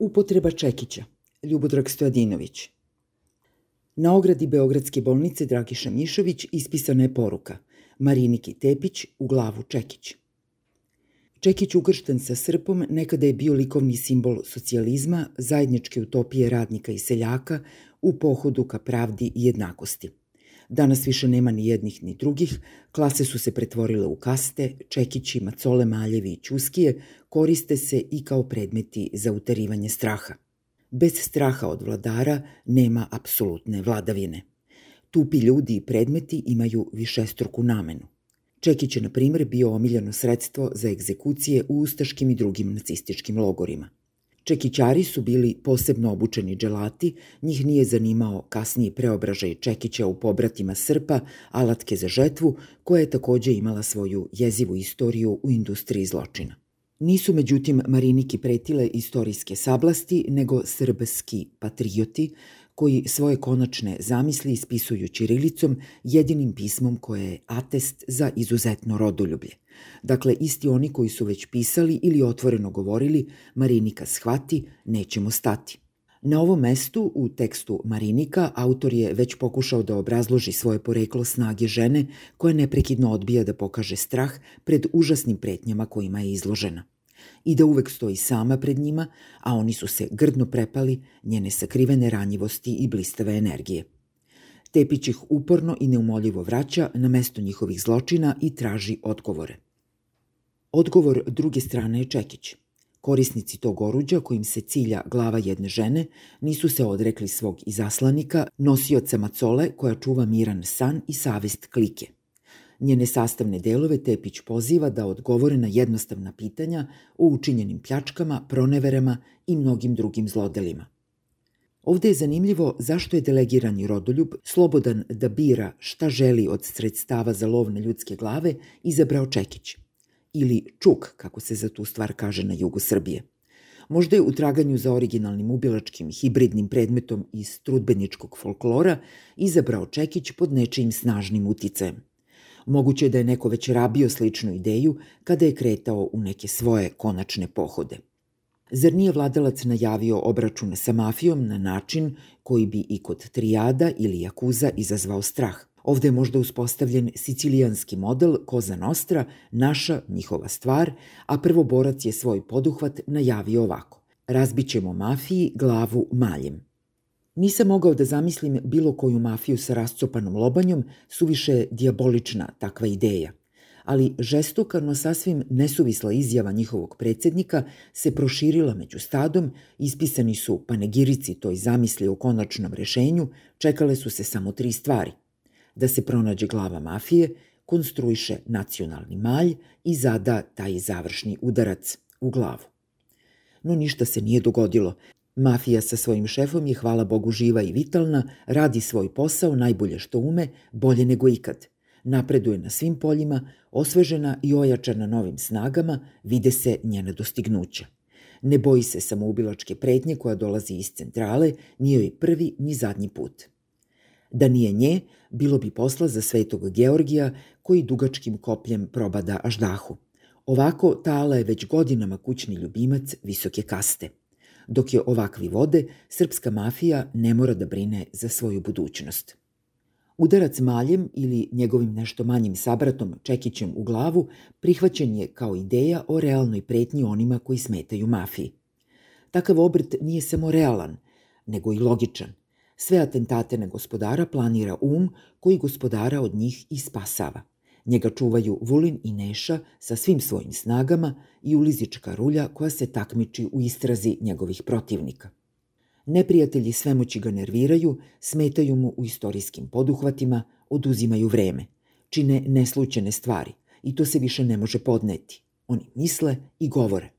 Upotreba Čekića, Ljubodrag Stojadinović. Na ogradi Beogradske bolnice Dragiša Mišović ispisana je poruka Mariniki Tepić u glavu Čekić. Čekić ukršten sa srpom nekada je bio likovni simbol socijalizma, zajedničke utopije radnika i seljaka u pohodu ka pravdi i jednakosti. Danas više nema ni jednih ni drugih, klase su se pretvorile u kaste, čekići, macole, maljevi i čuskije koriste se i kao predmeti za uterivanje straha. Bez straha od vladara nema apsolutne vladavine. Tupi ljudi i predmeti imaju višestruku namenu. Čekić je, na primjer, bio omiljeno sredstvo za egzekucije u ustaškim i drugim nacističkim logorima. Čekićari su bili posebno obučeni dželati, njih nije zanimao kasniji preobražaj Čekića u pobratima Srpa, alatke za žetvu, koja je takođe imala svoju jezivu istoriju u industriji zločina. Nisu međutim Mariniki pretile istorijske sablasti, nego srbski patrioti, koji svoje konačne zamisli ispisuju ćirilicom, jedinim pismom koje je atest za izuzetno rodoljublje. Dakle, isti oni koji su već pisali ili otvoreno govorili Marinika shvati, nećemo stati. Na ovom mestu, u tekstu Marinika, autor je već pokušao da obrazloži svoje poreklo snage žene koja neprekidno odbija da pokaže strah pred užasnim pretnjama kojima je izložena i da uvek stoji sama pred njima, a oni su se grdno prepali njene sakrivene ranjivosti i blistave energije. Tepić ih uporno i neumoljivo vraća na mesto njihovih zločina i traži odgovore. Odgovor druge strane je Čekić. Korisnici tog oruđa kojim se cilja glava jedne žene nisu se odrekli svog izaslanika, nosioca macole koja čuva miran san i savest klike. Njene sastavne delove Tepić poziva da odgovore na jednostavna pitanja o učinjenim pljačkama, proneverama i mnogim drugim zlodelima. Ovde je zanimljivo zašto je delegirani rodoljub, slobodan da bira šta želi od sredstava za lov na ljudske glave, izabrao Čekić. Ili Čuk, kako se za tu stvar kaže na jugu Srbije. Možda je u traganju za originalnim ubilačkim hibridnim predmetom iz trudbeničkog folklora izabrao Čekić pod nečijim snažnim uticajem. Moguće je da je neko već rabio sličnu ideju kada je kretao u neke svoje konačne pohode. Zar nije vladalac najavio obračune sa mafijom na način koji bi i kod trijada ili jakuza izazvao strah? Ovde je možda uspostavljen sicilijanski model Koza Nostra, naša, njihova stvar, a prvoborac je svoj poduhvat najavio ovako. Razbićemo mafiji glavu maljem. Nisam mogao da zamislim bilo koju mafiju sa rascopanom lobanjom, suviše diabolična takva ideja. Ali žestoka, no sasvim nesuvisla izjava njihovog predsednika se proširila među stadom, ispisani su panegirici toj zamisli o konačnom rešenju, čekale su se samo tri stvari. Da se pronađe glava mafije, konstruiše nacionalni malj i zada taj završni udarac u glavu. No ništa se nije dogodilo. Mafija sa svojim šefom je, hvala Bogu, živa i vitalna, radi svoj posao najbolje što ume, bolje nego ikad. Napreduje na svim poljima, osvežena i ojačana novim snagama, vide se njena dostignuća. Ne boji se samoubilačke pretnje koja dolazi iz centrale, nije joj prvi ni zadnji put. Da nije nje, bilo bi posla za svetog Georgija koji dugačkim kopljem probada aždahu. Ovako Tala je već godinama kućni ljubimac visoke kaste – Dok je ovakvi vode, srpska mafija ne mora da brine za svoju budućnost. Udarac maljem ili njegovim nešto manjim sabratom Čekićem u glavu prihvaćen je kao ideja o realnoj pretnji onima koji smetaju mafiji. Takav obrt nije samo realan, nego i logičan. Sve atentate na gospodara planira um koji gospodara od njih i spasava – Njega čuvaju Vulin i Neša sa svim svojim snagama i ulizička rulja koja se takmiči u istrazi njegovih protivnika. Neprijatelji svemoći ga nerviraju, smetaju mu u istorijskim poduhvatima, oduzimaju vreme, čine neslučene stvari i to se više ne može podneti. Oni misle i govore.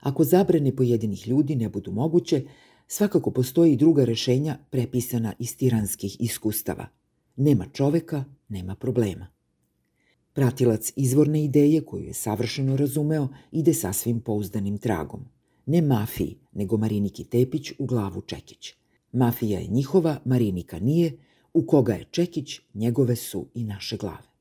Ako zabrane pojedinih ljudi ne budu moguće, svakako postoji i druga rešenja prepisana iz tiranskih iskustava. Nema čoveka, nema problema. Pratilac izvorne ideje koju je savršeno razumeo ide sasvim pouzdanim tragom. Ne mafiji, nego Mariniki Tepić u glavu Čekić. Mafija je njihova, Marinika nije, u koga je Čekić, njegove su i naše glave.